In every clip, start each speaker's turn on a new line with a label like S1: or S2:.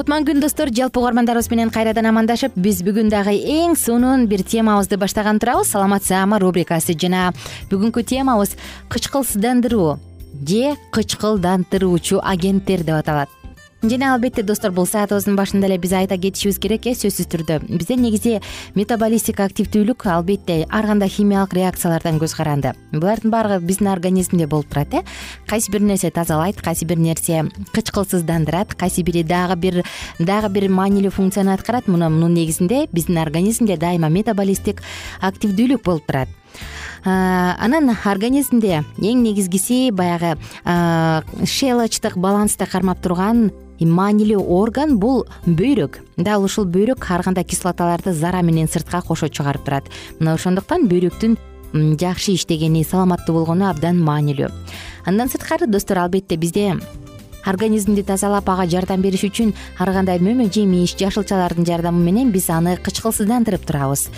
S1: кутман күн достор жалпы угармандарыбыз менен кайрадан амандашып биз бүгүн дагы эң сонун бир темабызды баштаган турабыз саламат саама рубрикасы жана бүгүнкү темабыз кычкылсыздандыруу же кычкылдандыруучу агенттер деп аталат жана албетте достор бул саатыбыздын башында эле биз айта кетишибиз керек э сөзсүз түрдө. Бизде негизи метаболисттик активдүүлүк албетте ар кандай химиялык реакциялардан көз каранды. Булардын баардыгы биздин организмде болуп турат э. Кайсы бир нерсе тазалайт кайсы бир нерсе кычкылсыздандырат кайсы бири дагы бир дагы бир маанилүү функцияны аткарат. Мына мунун негизинде биздин организмде дайыма метаболисттик активдүүлүк болуп турат. Анан организмде эң негизгиси баягы шелочтук балансты кармап турган маанилүү орган бул бөйрөк дал ушул бөйрөк ар кандай кислоталарды зара менен сыртка кошо чыгарып турат. Мына ошондуктан бөйрөктүн жакшы иштегени саламаттуу болгону абдан маанилүү. Андан сырткары достор албетте бизде организмди тазалап ага жардам бериш үчүн ар кандай мөмө жемиш жашылчалардын жардамы менен биз аны кычкылсыздандырып турабыз.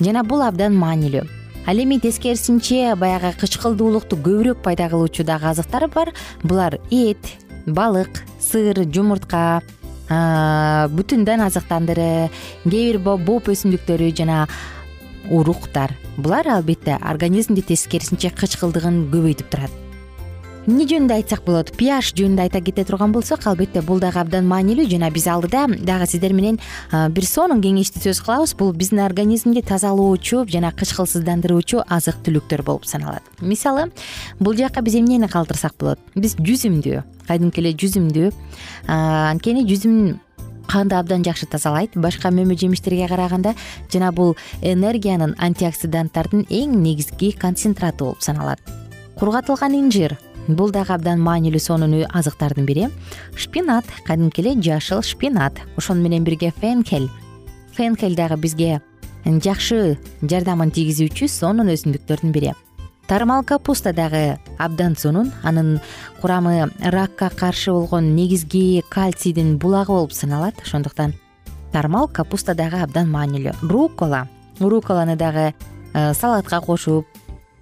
S1: Жана бул абдан маанилүү. Ал эми тескерисинче баягы кычкылдуулукту көбүрөөк пайда кылуучу дагы азыктар бар. Булар эт балык сыр жумуртка бүтүн дан азыктандыры кээ бир боп өсүмдүктөрү жана уруктар. Булар албетте организмди тескерисинче кычкылдыгын көбөйтүп турат эмне жөнүндө айтсак болот? Пиаш жөнүндө айта кете турган болсок албетте бул дагы абдан маанилүү жана биз алдыда дагы сиздер менен бир сонун кеңешти сөз кылабыз. Бул биздин организмди тазалоочу жана кычкылсыздандыруучу азык түлүктөр болуп саналат. Мисалы бул жака биз эмнени калтырсак болот? Биз жүзүмдү кадимки эле жүзүмдү анткени жүзүм канды абдан жакшы тазалайт? Башка мөмө жемиштерге караганда жана бул энергиянын антиоксиданттардын эң негизги концентраты болуп саналат. Кургатылган инжир бул дагы абдан маанилүү сонун азыктардын бири. Шпинат кадимки эле жашыл шпинат. Ошону менен бирге фенхель фенхель дагы бизге жакшы жардамын тийгизүүчү сонун өсүмдүктөрдүн бири. Тармал капуста дагы абдан сонун. Анын курамы ракка каршы болгон негизги кальцийдин булагы болуп саналат. Ошондуктан тармал капуста дагы абдан маанилүү. Руккола. Рукколаны дагы э, салатка кошуп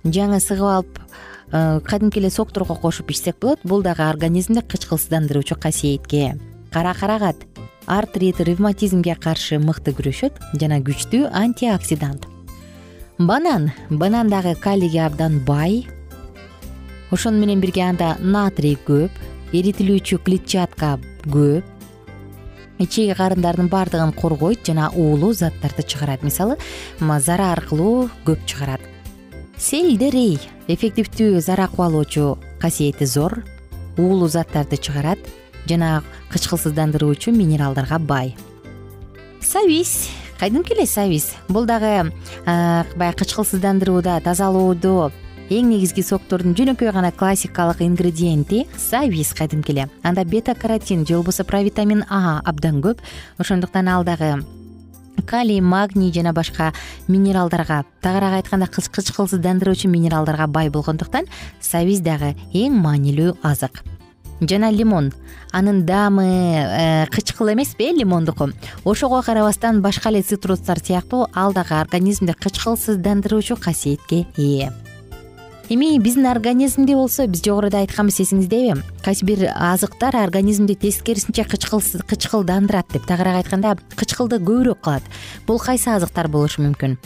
S1: жаңы сыгып алып кадимки эле сокторго кошуп ичсек болот бул дагы организмди кычкылсыздандыруучу касиетке. Кара карагат артрит ревматизмге каршы мыкты күрөшөт жана күчтүү антиоксидант. Банан. Банан дагы калийге абдан бай. Ошону менен бирге анда натрий көп эритилүүчү клетчатка көп. Ичеги карындардын баардыгын коргойт жана уулуу заттарды чыгарат. Мисалы зара аркылуу көп чыгарат селдерей эффективдүү зара кубалоочу касиети зор уулуу заттарды чыгарат жана кычкылсыздандыруучу минералдарга бай. Сабиз кадимки эле сабиз бул дагы баягы кычкылсыздандырууда тазалоодо эң негизги соктордун жөнөкөй гана классикалык ингредиенти сабиз кадимки эле анда бета каротин же болбосо провитамин а абдан көп. Ошондуктан ал дагы калий магний жана башка минералдарга тагыраак айтканда кычкылсыздандыруучу минералдарга бай болгондуктан сабиз дагы эң маанилүү азык. Жана лимон. Анын даамы э, кычкыл эмеспи э лимондуку. Ошого карабастан башка эле цитрустар сыяктуу ал дагы организмди кычкылсыздандыруучу касиетке ээ эми биздин организмде болсо биз жогоруда айтканбыз эсиңиздеби кайсы бир азыктар организмди тескерисинче кычкылдандырат деп. Тагыраак айтканда кычкылды көбүрөөк кылат. Бул кайсы азыктар болушу мүмкүн?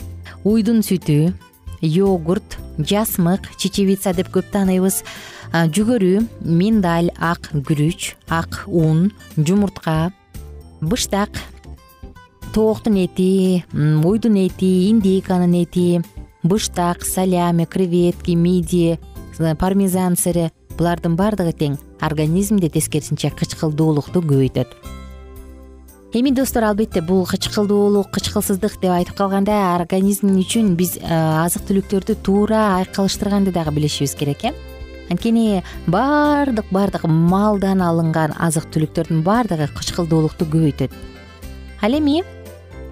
S1: Уйдун сүтү йогурт жасмык чечевица деп көп тааныйбыз жүгөрү миндаль ак күрүч ак ун жумуртка быштак тооктун эти уйдун эти индейканын эти быштак солями креветки мидии пармезан сыры. Булардын баардыгы тең. Организмди тескерисинче кычкылдуулукту көбөйтөт. Эми достор албетте бул кычкылдуулук кычкылсыздык деп айтып калганда организм үчүн биз азык түлүктөрдү туура айкалыштырганды дагы билишибиз керек э. Анткени баардык баардык малдан алынган азык түлүктөрдүн баардыгы кычкылдуулукту көбөйтөт. Ал эми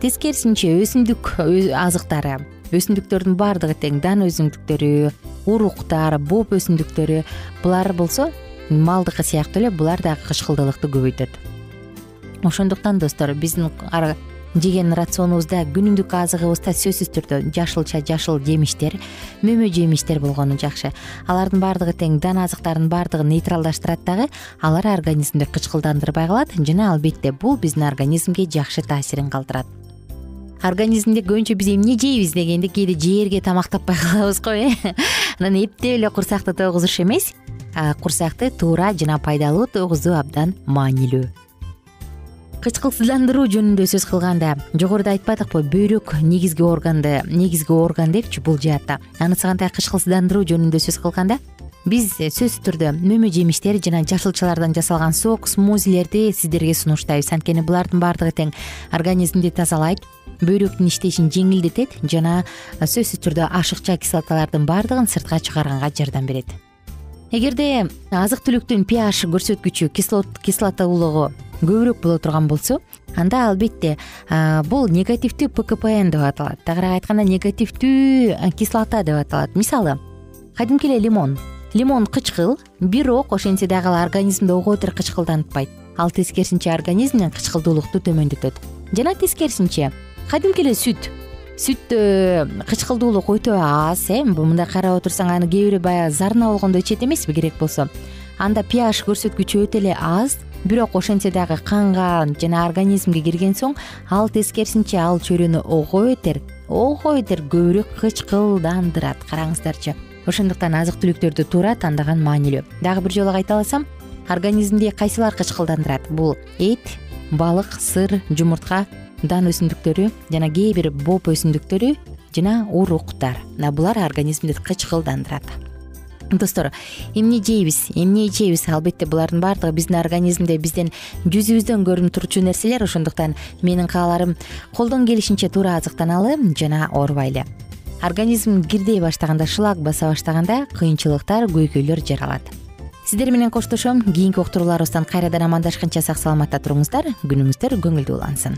S1: тескерисинче өсүмдүк азыктары өсүмдүктөрдүн баардыгы тең дан өсүмдүктөрү уруктар боп өсүмдүктөрү булар болсо малдыкы сыяктуу эле булар дагы кычкылдуулукту көбөйтөт. Ошондуктан достор биздин жеген рационубузда күнүмдүк азыгыбызда сөзсүз түрдө жашылча жашыл жемиштер мөмө жемиштер болгону жакшы. Алардын баардыгы тең дан азыктардын баардыгын нейтралдаштырат дагы алар организмди кычкылдандырбай калат. Жана албетте бул биздин организмге жакшы таасирин калтырат организмде көбүнчө биз эмне жейбиз дегенде кээде жээрге тамак таппай калабыз го э? Анан эптеп эле курсакты тойгузуш эмес. Курсакты туура жана пайдалуу тойгузуу абдан маанилүү. Кычкылсыздандыруу жөнүндө сөз кылганда жогоруда айтпадыкпы бөйрөк негизги органды негизги орган депчи бул жаатта. Анысы кандай кычкылсыздандыруу жөнүндө сөз кылганда биз сөзсүз түрдө мөмө жемиштер жана жашылчалардан жасалган сок смузилерди сиздерге сунуштайбыз. Анткени булардын баардыгы тең. Организмди тазалайт бөйрөктүн иштешин жеңилдетет жана сөзсүз түрдө ашыкча кислоталардын баардыгын сыртка чыгарганга жардам берет. Эгерде азык түлүктүн ph көрсөткүчү кислотуулугу көбүрөөк боло турган болсо анда албетте бул негативдүү пкпн деп аталат. Тагыраак айтканда негативдүү кислота деп аталат. Мисалы кадимки эле лимон. Лимон кычкыл бирок ошентсе дагы ал организмди ого бетер кычкылдантпайт. Ал тескерисинче организмден кычкылдуулукту төмөндөтөт. Жана тескерисинче кадимки эле сүт. Сүттө кычкылдуулук өтө аз э. Мындай карап отурсаң аны кээ бири баягы зарына болгондо ичет эмеспи керек болсо. Анда ph көрсөткүчү өтө эле аз бирок ошентсе дагы канга жана организмге кирген соң ал тескерисинче ал чөйрөнү ого бетер ого бетер көбүрөөк кычкылдандырат. Караңыздарчы ошондуктан азык түлүктөрдү туура тандаган маанилүү. Дагы бир жолу кайта алсам организмди кайсылар кычкылдандырат? Бул эт балык сыр жумуртка дан өсүмдүктөрү жана кээ бир боп өсүмдүктөрү жана уруктар. Мына булар организмди кычкылдандырат. Достор эмне жейбиз эмне ичебиз албетте булардын баардыгы биздин организмде бизден жүзүбүздөн көрүнүп турчу нерселер. Ошондуктан менин кааларым колдон келишинче туура азыктаналы жана оорубайлы организм кирдей баштаганда шылак баса баштаганда кыйынчылыктар көйгөйлөр жаралат. Сиздер менен коштошом. Кийинки уктурууларыбыздан кайрадан амандашканча сак саламатта туруңуздар. Күнүңүздөр көңүлдүү улансын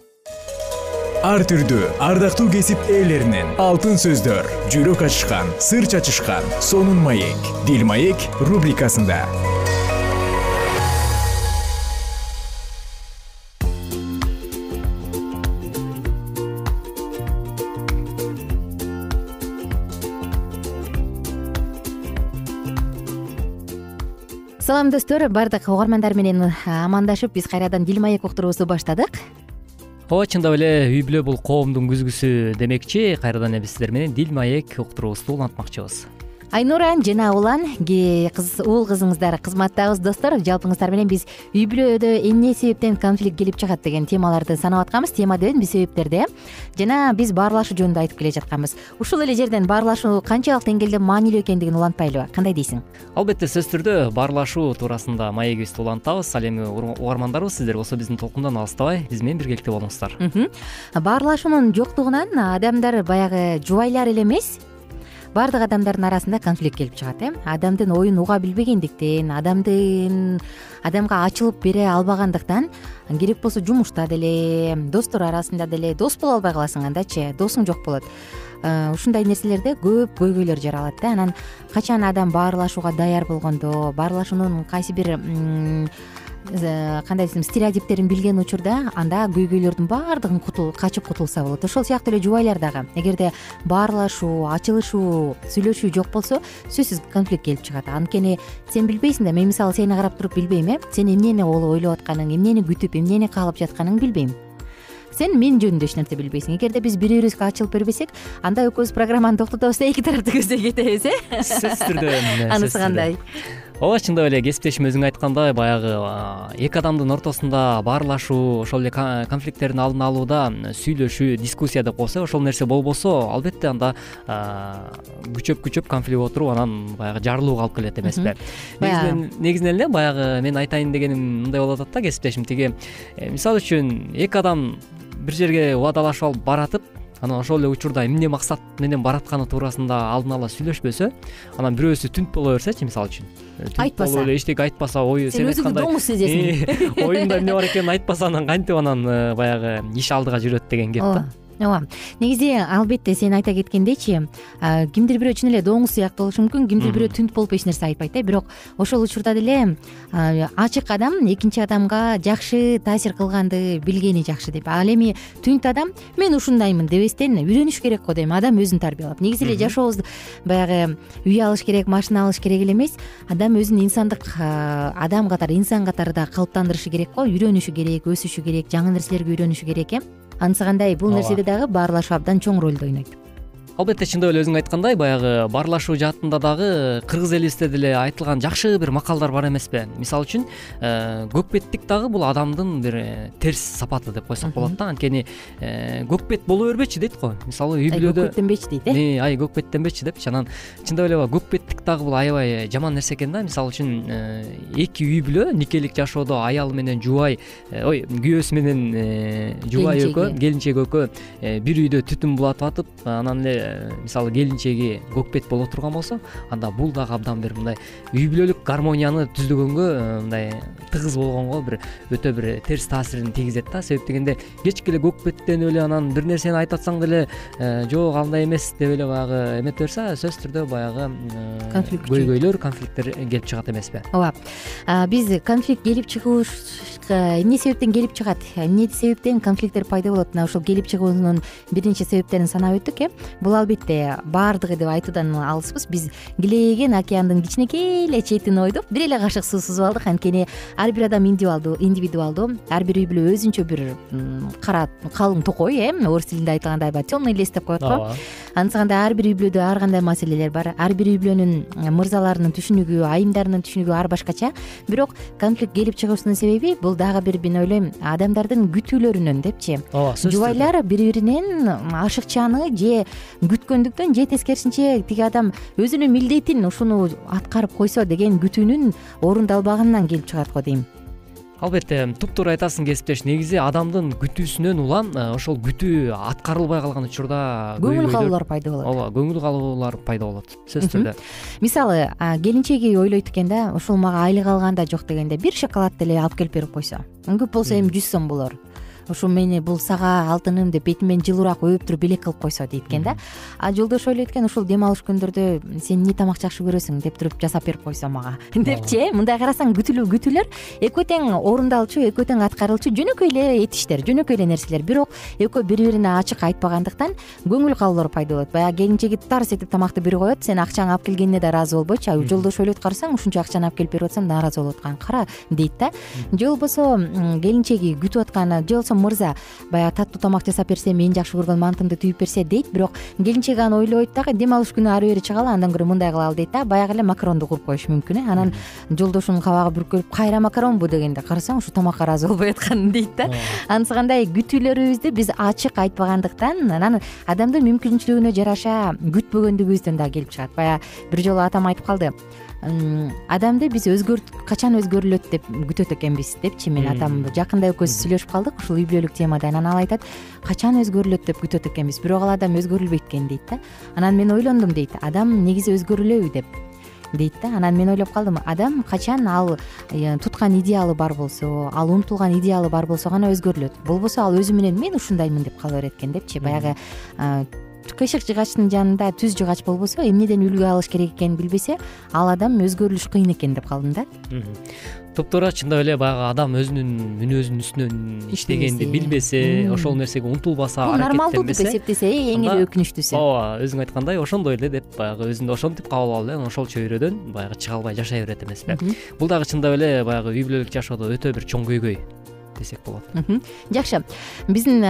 S2: ар түрдүү ардактуу кесип ээлеринен. Алтын сөздөр жүрөк ачышкан сыр чачышкан сонун маек. Дил маек рубрикасында.
S1: Салам достор. Баардык угармандар менен амандашып биз кайрадан дил маек уктуруубузду баштадык
S3: ооба чындап эле үй бүлө бул коомдун күзгүсү демекчи. Кайрадан эле биз сиздер менен дил маек уктуруубузду улантмакчыбыз
S1: айнура жана улан уул кызыңыздар кызматтабыз достор жалпыңыздар менен биз үй бүлөдө эмне себептен конфликт келип чыгат деген темаларды санап атканбыз. Тема дебедимби себептерди э жана биз баарлашуу жөнүндө айтып келе жатканбыз. Ушул эле жерден баарлашуу канчалык деңгээлде маанилүү экендигин улантпайлыбы кандай дейсиң?
S3: Албетте сөзсүз түрдө баарлашуу туурасында маегибизди улантабыз. Ал эми угармандарыбыз сиздер болсо биздин толкундан алыстабай биз менен биргеликте болуңуздар.
S1: Баарлашуунун жоктугунан адамдар баягы жубайлар эле эмес баардык адамдардын арасында конфликт келип чыгат э. Адамдын оюн уга билбегендиктен адамдын адамга ачылып бере албагандыктан керек болсо жумушта деле достор арасында деле дос боло албай каласың андачы досуң жок болот. Э, ушундай нерселерде көп көйгөйлөр жаралат да. Анан качан адам баарлашууга даяр болгондо баарлашуунун кайсы бир кандай десем стереотиптерин билген учурда анда көйгөйлөрдүн баардыгын качып кутулса болот. Ошол сыяктуу эле жубайлар дагы эгерде баарлашуу ачылышуу сүйлөшүү жок болсо сөзсүз конфликт келип чыгат. Анткени сен билбейсиң да мен мисалы сени карап туруп билбейм э? Сен эмнени ойлоп атканыңды эмнени күтүп эмнени каалап жатканыңды билбейм. Сен мен жөнүндө эч нерсе билбейсиң. Эгерде биз бири бирибизге ачылып бербесек анда экөөбүз программаны токтотобуз да эки тарапты көздөй кетебиз э?
S3: Сөзсүз түрдө
S1: анысы кандай
S3: ооба чындап эле кесиптешим өзүң айткандай баягы эки адамдын ортосунда баарлашуу ошол эле конфликттердин алдын алууда сүйлөшүү дискуссия деп коебуз э ошол нерсе болбосо албетте анда күчөп күчөп конфликт болуп туруп анан баягы жарылууга алып келет эмеспи негизинен эле баягы менин айтайын дегеним мындай болуп атат да кесиптешим. Тиги э, мисалы үчүн эки адам бир жерге убадалашып алып баратып анан ошол эле учурда эмне максат менен баратканы туурасында алдын ала сүйлөшпөсө анан бирөөсү түнт боло берсечи мисалы үчүн?
S1: Айтпаса.
S3: болуп эле эчтеке айтпаса ою
S1: сен өзүңдү доңуз сезесиң.
S3: Оюңда эмне бар экенин айтпаса анан кантип анан э, баягы иш алдыга жүрөт деген кеп да
S1: ооба негизи албетте сен айта кеткендейчи кимдир бирөө чын эле доңуз сыяктуу болушу мүмкүн кимдир бирөө түнт болуп эч нерсе айтпайт э бирок ошол учурда деле ачык адам экинчи адамга жакшы таасир кылганды билгени жакшы деп. Ал эми түнт адам мен ушундаймын дебестен үйрөнүш керек го дейм адам өзүн тарбиялап. Негизи эле жашообузду баягы үй алыш керек машина алыш керек эле эмес адам өзүн инсандык адам катары инсан катары да калыптандырышы керек го үйрөнүшү керек өсүшү керек жаңы нерселерге үйрөнүшү керек э анысы кандай бул нерседе дагы баарлашуу абдан чоң ролду ойнойт
S3: албетте чындап эле өзүң айткандай баягы баарлашуу жаатында дагы кыргыз элибизде деле айтылган жакшы бир макалдар бар эмеспи. Мисалы үчүн э, көкпеттик дагы бул адамдын бир э, терс сапаты деп койсок болот да. Анткени э, көкпет боло бербечи дейт го. Мисалы үй бүлөдө
S1: көкпеттенбечи дейт э?
S3: Ай көкпеттенбечи депчи анан чындап эле көкпеттик дагы бул аябай жаман нерсе экен да. Мисалы үчүн эки үй бүлө никелик жашоодо аял менен жубай ой күйөөсү менен жубай экөө келинчек экөө бир үйдө түтүн булатып атып анан эле мисалы келинчеги көк бет боло турган болсо анда бул дагы абдан бир мындай үй бүлөлүк гармонияны түздөгөнгө мындай тыгыз болгонго бир өтө бир терс таасирин тийгизет да. Себеп дегенде кечке эле көк беттенип эле анан бир нерсени айтып атсаң деле жок андай эмес деп эле баягы эметип берсе сөзсүз түрдө баягы
S1: конфликт
S3: көйгөйлөр конфликттер келип чыгат эмеспи
S1: ооба биз конфликт келип чыгуу эмне себептен келип чыгат? Эмне себептен конфликттер пайда болот? Мына ушул келип чыгуунун бир нече себептерин санап өттүк э? Бул албетте баардыгы деп айтуудан алыспыз. Биз килейген океандын кичинекей эле четин ойдуп бир эле кашык суу сузуп алдык. Анткени ар бир адам индивидуалдуу ар бир үй бүлө өзүнчө бир кара калың токой э? Орус тилинде айтылгандай баягы темный лес деп коет го.
S3: Ооба.
S1: Антсыканда ар бир үй бүлөдө ар кандай маселелер бар? Ар бир үй бүлөнүн мырзаларынын түшүнүгү айымдарынын түшүнүгү ар башкача. Бирок конфликт келип чыгуусунун себеби бул дагы бир мен ойлойм адамдардын күтүүлөрүнөн депчи.
S3: Ооба сөзсүз
S1: жубайлар бири биринен ашыкчаны же күткөндүктөн же тескерисинче тиги адам өзүнүн милдетин ушуну аткарып койсо деген күтүүнүн орундалбаганынан келип чыгат го дейм
S3: албетте туптуура айтасың кесиптеш. Негизи адамдын күтүүсүнөн улам э, ошол күтүү аткарылбай калган учурда
S1: көңүл калуулар пайда болот.
S3: Ооба көңүл калуулар пайда болот сөзсүз түрдө.
S1: Мисалы келинчеги ойлойт экен да ушул мага айлык алганда жок дегенде бир шоколад деле алып келип берип койсо. Көп болсо эми жүз сом болор ушу мени бул сага алтыным деп бетимен жылуураак өбүп туруп белек кылып койсо дейт экен да. А жолдошу ойлойт экен ушул дем алыш күндөрдө сен эмне тамак жакшы көрөсүң деп туруп жасап берип койсо мага. Депчи э мындай карасаң күтүүлөр экөө тең орундалчу экөө тең аткарылчу жөнөкөй эле этиштер жөнөкөй эле нерселер. Бирок экөө бири бирине ачык айтпагандыктан көңүл калуулар пайда болот. Баягы келинчеги тарс этип тамакты берип коет сен акчаңы алып келгенине да ыраазы болбойчу. А жолдошу ойлойт карасаң ушунча акчаны алып келип берип атсам нааразы болуп аткан кара дейт да. Же болбосо келинчеги күтүп аткан же болбосо мырза баягы таттуу тамак жасап берсе мен жакшы көргөн мантымды түйүп берсе дейт. Бирок келинчеги аны ойлобойт дагы дем алыш күнү ары бери чыгалы андан көрө мындай кылалы дейт да. Баягы эле макаронду куруп коюшу мүмкүн э. Анан жолдошунун кабагы бүркөлүп кайра макаронбу дегенде карасаң ушу тамакка ыраазы болбой аткан дейт да. Антсыкандай күтүүлөрүбүздү биз ачык айтпагандыктан анан адамдын мүмкүнчүлүгүнө жараша күтпөгөндүгүбүздөн дагы келип чыгат. Баягы бир жолу атам айтып калды адамды биз качан өзгөрүлөт деп күтөт экенбиз депчи менин атам жакында экөөбүз сүйлөшүп калдык. Ушул үй бүлөлүк темада анан ал айтат качан өзгөрүлөт деп күтөт экенбиз? Бирок ал адам өзгөрүлбөйт экен дейт да. Анан мен ойлондум дейт адам негизи өзгөрүлөбү? деп дейт да. Анан мен ойлоп калдым адам качан ал э, туткан идеалы бар болсо ал умтулган идеалы бар болсо гана өзгөрүлөт? Болбосо ал өзү менен мен ушундаймын деп кала берет экен депчи баягы кыйшык жыгачтын жанында түз жыгач болбосо эмнеден үлгү алыш керек экенин билбесе ал адам өзгөрүлүш кыйын экен деп калдым да.
S3: Туптуура чындап эле баягы адам өзүнүн мүнөзүнүн үстүнөн иштегенди билбесе ошол нерсеге умтулбаса
S1: бул нормалдуу деп эсептесе эң эле өкүнүчтүүсү
S3: ооба өзүң айткандай ошондой эле деп баягы өзүн ошентип кабыл алып эле ошол чөйрөдөн баягы чыга албай жашай берет эмеспи бул дагы чындап эле баягы үй бүлөлүк жашоодо өтө бир чоң көйгөй десек болот.
S1: Жакшы. Биздин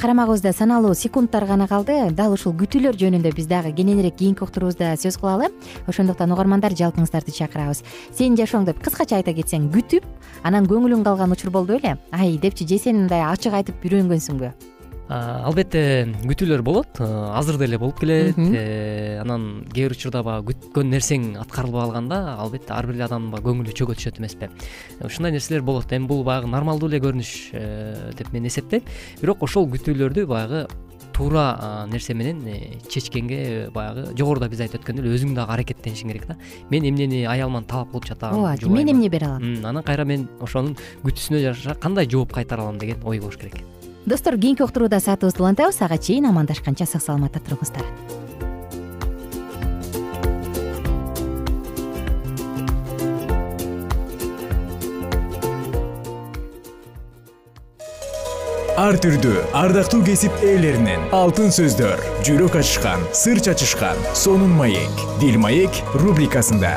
S1: карамагыбызда саналуу секундтар гана калды. Дал ушул күтүүлөр жөнүндө биз дагы кененирээк кийинки уктуруубузда сөз кылалы. Ошондуктан угармандар жалпыңыздарды чакырабыз. Сенин жашооңдо кыскача айта кетсең күтүп анан көңүлүң калган учур болду беле ай депчи же сен мындай ачык айтып үйрөнгөнсүңбү
S3: албетте күтүүлөр болот. Азыр деле болуп келет. Э, анан кээ бир учурда баягы күткөн нерсең аткарылбай калганда албетте ар бир эле адамдын баягы көңүлү чөгө түшөт эмеспи. Ушундай нерселер болот. Эми бул баягы нормалдуу эле көрүнүш э, деп мен эсептейм. Бирок ошол күтүүлөрдү баягы туура нерсе менен э, чечкенге баягы жогоруда биз айтып өткөндөй эле өзүң дагы аракеттенишиң керек да. Мен эмнени аялыман талап кылып жатам
S1: ооба мен эмне бере алам?
S3: Анан кайра мен ошонун күтүүсүнө жараша кандай жооп кайтара алам деген ой болуш керек
S1: достор кийинки уктурууда саатыбызды улантабыз ага чейин амандашканча сак саламатта туруңуздар.
S2: Ар түрдүү ардактуу кесип ээлеринен алтын сөздөр жүрөк ачышкан сыр чачышкан сонун маек бил маек рубрикасында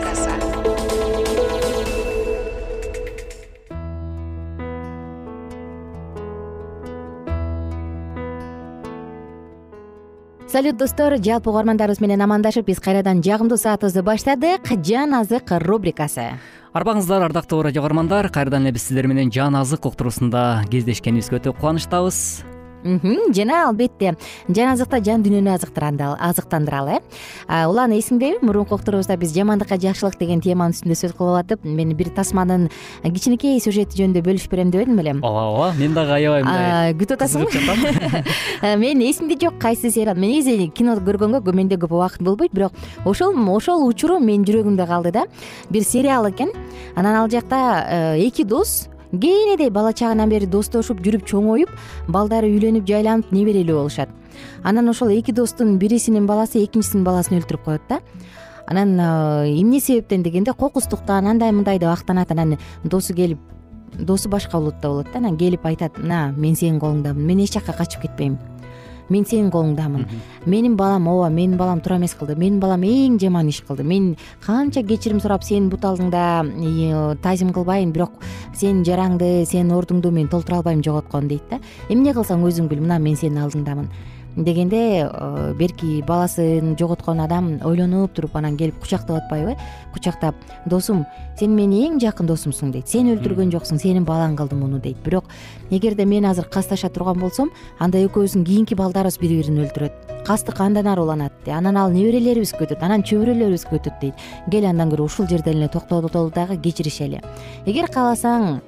S1: салют достор. Жалпы угармандарыбыз менен амандашып биз кайрадан жагымдуу саатыбызды баштадык. Жан азык рубрикасы.
S3: Арбаңыздар ардактуу радио каармандар кайрадан эле биз сиздер менен жан азык уктуруусунда кездешкенибизге өтө кубанычтабыз
S1: жана албетте жан азыкта жан дүйнөнү азыктандыралы э. Улан эсиңдеби? Мурунку уктуруубузда биз жамандыкка жакшылык деген теманын үстүндө сөз кылып атып мен бир тасманын кичинекей сюжети жөнүндө бөлүшүп берем дебедим беле
S3: ооба ооба мен дагы аябай мындай
S1: күтүп атасыңбы э, мен эсимде жок кайсы сериал мен негизи кино көргөнгө менде көп убакыт болбойт бирок ошол ошол учуру менин жүрөгүмдө калды да. Бир сериал экен. Анан ал жакта э, эки дос кенедей бала чагынан бери достошуп жүрүп чоңоюп балдары үйлөнүп жайланып неберелүү болушат. Анан ошол эки достун бирисинин баласы экинчисинин баласын өлтүрүп коет да. Анан эмне себептен дегенде кокустуктан андай мындай деп актанат анан досу келип досу башка улутта болот да анан келип айтат мына мен сенин колуңдамын мен эч жака качып кетпейм мен сенин колуңдамын. Менин балам ооба менин балам туура эмес кылды. Менин балам эң жаман иш кылды. Мен канча кечирим сурап сенин бут алдыңда тазим кылбайын бирок сенин жараңды сенин ордуңду мен толтура албайм жоготкон дейт да. Эмне кылсаң өзүң бил мына мен сенин алдыңдамын дегенде э, берки баласын жоготкон адам ойлонуп туруп анан келип кучактап атпайбы. Кучактап досум сен менин эң жакын досумсуң дейт. Сен өлтүргөн жоксуң сенин балаң кылды муну дейт. Бирок эгерде мен азыр касташа турган болсом анда экөөбүздүн кийинки балдарыбыз бири бирин өлтүрөт. Кастык андан ары уланат анан ал неберелерибизге өтөт анан чөбүрөлөрүбүзгө өтөт дейт. Кел андан көрө ушул жерден эле токтололу дагы кечиришели. Эгер кааласаң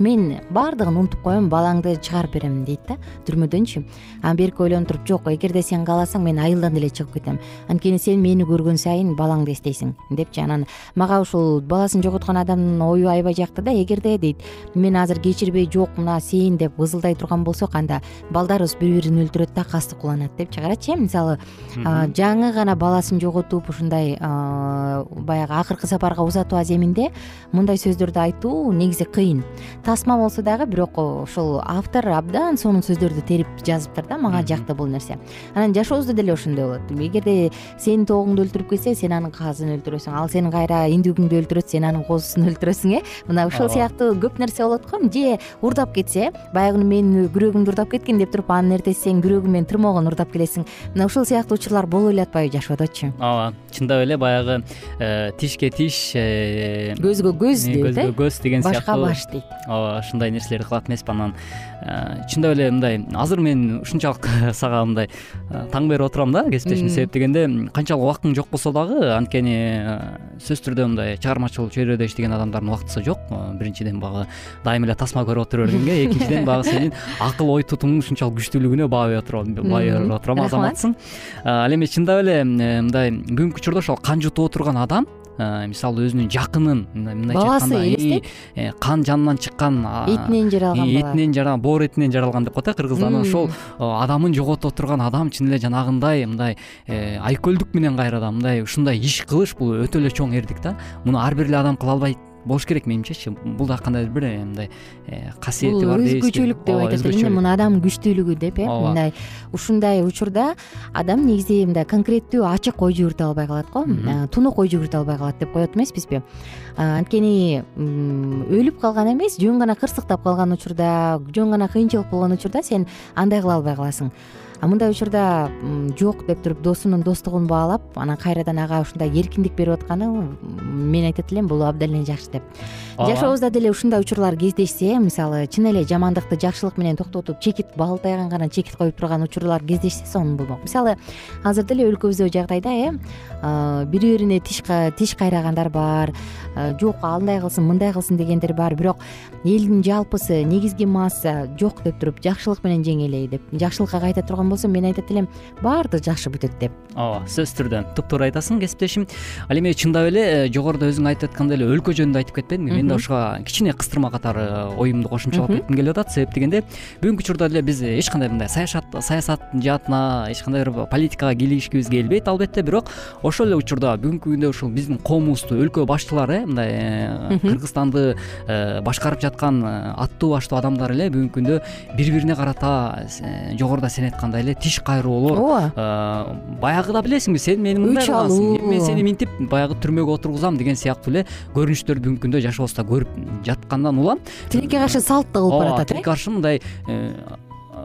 S1: мен баардыгын унутуп коем балаңды чыгарып берем дейт да. Түрмөдөнчү. Анан берки ойлонуп туруп жок эгерде сен кааласаң мен айылдан деле чыгып кетем. Анткени сен мени көргөн сайын балаңды эстейсиң депчи анан мага ушул баласын жоготкон адамдын ою аябай жакты да эгерде дейт. Мен азыр кечирбей жок мына сен деп ызылдай турган болсок анда балдарыбыз бири бирин өлтүрөт да кастык уланат депчи карачы э мисалы жаңы гана баласын жоготуп ушундай баягы акыркы сапарга узатуу аземинде мындай сөздөрдү айтуу негизи кыйын тасма болсо дагы бирок ошол автор абдан сонун сөздөрдү терип жазыптыр да мага жакты бул нерсе. Анан жашообузда деле ошондой болот. Эгерде сенин тооңуңду өлтүрүп кетсе сен анын казын өлтүрөсүң. Ал сени кайра индигиңди өлтүрөт сен анын козусун өлтүрөсүң э? Мына ушул сыяктуу көп нерсе болот го. Же урдап кетсе баягы күнү менин күрөгүмдү урдап кеткин деп туруп анын эртеси сен күрөгүң менен тырмогун урдап келесиң. Мына ушул сыяктуу учурлар боло эле атпайбы жашоодочу
S3: ооба. Чындап эле баягы э, тишке тиш
S1: э, көзгө көз дейт
S3: көзгө көз деген сыяктуу
S1: башка баш дейт
S3: ушундай нерселерди кылат эмеспи анан. Э, чындап эле мындай азыр мен ушунчалык сага мындай э, таң берип отурам да кесиптешим себеп дегенде канчалык убактың жок болсо дагы анткени э, сөзсүз түрдө мындай чыгармачыл чөйрөдө иштеген адамдардын убактысы жок. Биринчиден баягы дайыма эле тасма көрүп отура бергенге экинчиден баягы сенин акыл ой тутумуңдун ушунчалык күчтүүлүгүнө баа берип отурам баа берип отурам азаматсың. Ал эми чындап эле мындай бүгүнкү учурда ошол кан жутуп отурган адам мисалы өзүнүн жакынын мындайча
S1: баласы элестейт
S3: э, кан жанынан чыккан
S1: этинен жаралган бала.
S3: этинен жаралган боор этинен жаралган деп коет э кыргызда анан ошол адамын жоготуп отурган адам чын эле жанагындай мындай э, айкөлдүк менен кайрадан мындай ушундай иш кылыш бул өтө эле чоң эрдик да. Муну ар бир эле адам кыла албайт болуш керек менимчечи бул дагы кандайдыр бир э, мындай э, касиети бар
S1: бул өзгөчөлүк деп айтат элем да муну адамдын күчтүүлүгү деп э мындай ушундай учурда адам негизи мындай конкреттүү ачык ой жүгүртө албай калат го тунук ой жүгүртө албай калат деп коет эмеспизби. Анткени өлүп калган эмес жөн гана кырсыктап калган учурда жөн гана кыйынчылык болгон учурда сен андай кыла албай каласың мындай учурда жок деп туруп досунун достугун баалап анан кайрадан ага ушундай эркиндик берип атканы мен айтат элем бул абдан эле жакшы деп. Жашообузда деле ушундай учурлар кездешсе мисалы чын эле жамандыкты жакшылык менен токтотуп чекит бал тайгангана чекит коюп турган учурлар кездешсе сонун болмок. Мисалы азыр деле өлкөбүздөгү жагдайда э бири бирине тиш кайрагандар бар жок андай кылсын мындай кылсын дегендер бар бирок элдин жалпысы негизги масса жок деп туруп жакшылык менен жеңели деп жакшылыкка кайта турган болсо мен айтат элем баардыгы жакшы бүтөт деп.
S3: Ооба сөзсүз түрдө туптуура айтасың кесиптешим. Ал эми чындап эле э, жогоруда өзүң айтып аткандай эле өлкө жөнүндө айтып кетпедиңби мен да ушуга кичине кыстырма катары э, оюмду кошумчалап кетким келип атат себеп дегенде бүгүнкү учурда деле биз эч кандай мындай саясат жаатына эч кандай бир политикага кийлигишкибиз келбейт албетте. Бирок ошол эле учурда бүгүнкү күндө ушул биздин коомубузду өлкө башчылары э мындай кыргызстанды башкарып жаткан аттуу баштуу адамдар эле бүгүнкү күндө бири бирине карата жогоруда сен айткандай эле тиш кайрыолор ооба. Э, баягыда билесиңби сен мени мындай кыласың. мен сени мынтип баягы түрмөгө отургузам деген сыяктуу эле көрүнүштөрдү бүгүнкү күндө жашообузда көрүп жаткандан улам.
S1: Тилекке каршы салт да болуп баратат
S3: тилекке каршы мындай э,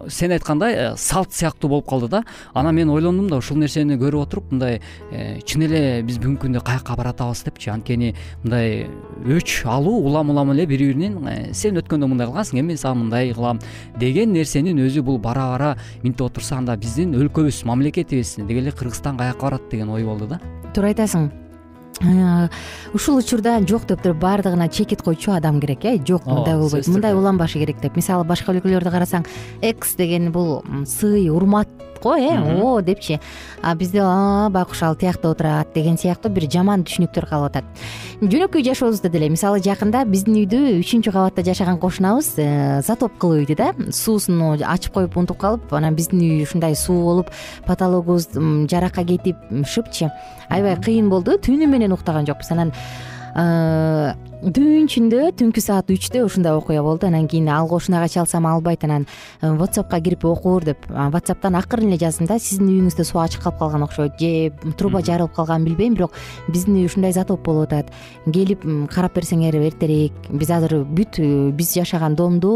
S3: сен айткандай салт сыяктуу болуп калды да. Анан мен ойлондум да ушул нерсени көрүп отуруп мындай чын эле биз бүгүнкү күндө каякка баратабыз депчи. Анткени мындай өч алуу улам улам эле бири биринен сен өткөндө мындай кылгансың эми мен сага мындай кылам деген нерсенин өзү бул бара бара минтип отурса анда биздин өлкөбүз мамлекетибиз деги эле кыргызстан каякка барат деген ой болду да.
S1: Туура айтасың. Э, ушул учурда жок деп туруп баардыгына чекит койчу адам керек э? Жок мындай болбойт мындай уланбашы керек деп. Мисалы башка өлкөлөрдү карасаң экс деген бул сый урмат го э о депчи. А бизде байкуш ал тиякта отурат деген сыяктуу бир жаман түшүнүктөр калып атат. Жөнөкөй жашообузда деле. Мисалы жакында биздин үйдү үчүнчү кабатта жашаган кошунабыз э, затоп кылып үйдү да. Суусун ачып коюп унутуп калып анан биздин үй ушундай суу болуп потологубуз жаракка кетип шыпчы. Аябай кыйын болду. Түнү менен уктаган жокпуз. Анан э, түн ичинде түнкү саат үчтө ушундай окуя болду. Анан кийин ал кошунага чалсам албайт. Анан э, whatsappка кирип окур деп whatsappтан акырын эле жаздым да сиздин үйүңүздө суу ачык калып калган окшойт же труба жарылып калганын билбейм бирок биздин үй ушундай затоп болуп атат. Келип карап берсеңер эртерээк биз азыр бүт э, биз жашаган домду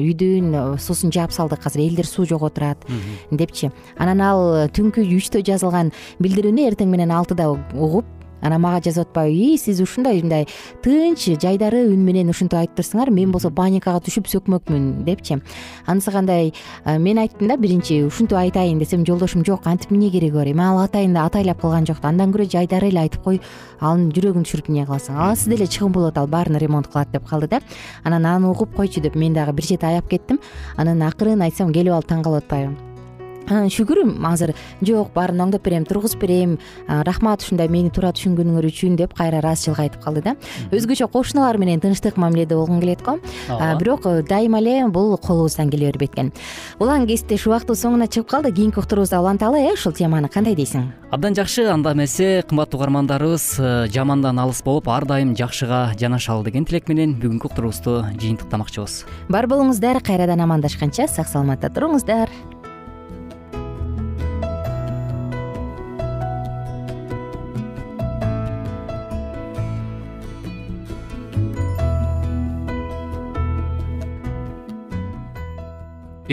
S1: үйдүн суусун жаап салдык азыр элдер суу жоготурат депчи. Анан ал түнкү үчтө жазылган билдирүүнү эртең менен алтыда угуп анан мага жазып атпайбы ии сиз ушундай мындай тынч жайдары үн менен ушинтип айтып турсуңар мен болсо паникага түшүп сөкмөкмүн депчи. Анысы кандай? Мен айттым да биринчи ушинтип айтайын десем жолдошум жок антип эмне кереги бар эми ал атайын деп атайлап кылган жок да. Андан көрө жайдары эле айтып кой анын жүрөгүн түшүрүп эмне кыласың? Алсыз деле чыгым болуп аталы баарын ремонт кылат деп калды да. Анан аны угуп койчу деп мен дагы бир чети аяп кеттим. Анан акырын айтсам келип алып таң калып атпайбы шүгүр азыр. Жок баарын оңдоп берем тургузуп берем. Рахмат ушундай мени туура түшүнгөнүңөр үчүн деп кайра ыраазычылык айтып калды да. Өзгөчө кошуналар менен тынчтык мамиледе болгуң келет го. Бирок э, дайыма эле бул колубуздан келе бербейт экен улан кесиптеш убактыбыз соңуна чыгып калды. Кийинки уктурубузда уланталы э ушул теманы кандай дейсиң?
S3: Абдан жакшы анда эмесе кымбаттуу угармандарыбыз э, жамандан алыс болуп ар дайым жакшыга жанашалы деген тилек менен бүгүнкү уктуруубузду жыйынтыктамакчыбыз.
S1: Бар болуңуздар кайрадан амандашканча сак саламатта туруңуздар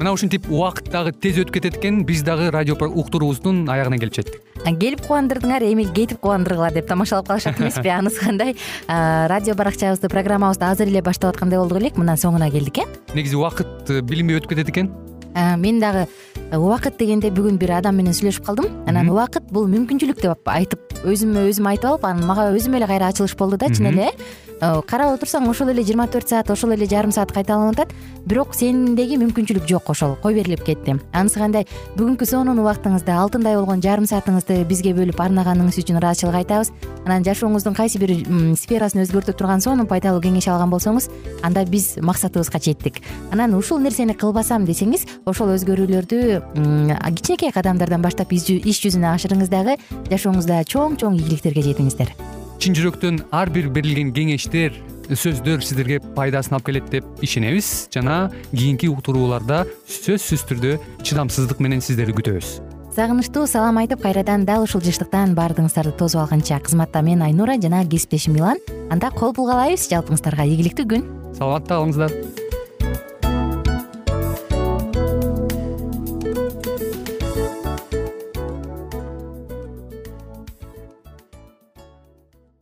S4: мына ушинтип убакыт дагы тез өтүп кетет экен. Биз дагы радио уктуруубуздун аягына келип жеттик.
S1: Келип кубандырдыңар эми кетип кубандыргыла деп тамашалап калышат эмеспи анысы кандай? Радио баракчабызды программабызды азыр эле баштап аткандай болдук элек. Мына соңуна келдик э?
S4: Негизи убакыт э, билинбей өтүп кетет экен.
S1: Мен дагы э, убакыт дегенде бүгүн бир адам менен сүйлөшүп калдым. Анан убакыт бул мүмкүнчүлүк деп айтып өзүмө өзүм айтып алып анан мага өзүмө эле кайра ачылыш болду да чын эле. Э карап отурсаң ошол эле жыйырма төрт саат ошол эле жарым саат кайталанып атат бирок сендеги мүмкүнчүлүк жок ошол кой берилип кетти. Анысы кандай бүгүнкү сонун убактыңызды алтындай болгон жарым саатыңызды бизге бөлүп арнаганыңыз үчүн ыраазычылык айтабыз. Анан жашооңуздун кайсы бир сферасын өзгөртө турган сонун пайдалуу кеңеш алган болсоңуз анда биз максатыбызга жеттик. Анан ушул нерсени кылбасам десеңиз ошол өзгөрүүлөрдү кичинекей кадамдардан баштап иш жүзүнө ашырыңыз дагы жашооңузда чоң чоң ийгиликтерге жетиңиздер.
S4: Чын жүрөктөн ар бир берилген кеңештер сөздөр сиздерге пайдасын алып келет деп ишенебиз жана кийинки уктурууларда сөзсүз түрдө чыдамсыздык менен сиздерди күтөбүз.
S1: Сагынычтуу салам айтып кайрадан дал ушул жыштыктан баардыгыңыздарды тосуп алганча. Кызматта мен айнура жана кесиптешим милан. Анда кол булгалайбыз. Жалпыңыздарга ийгиликтүү күн.
S4: Саламатта калыңыздар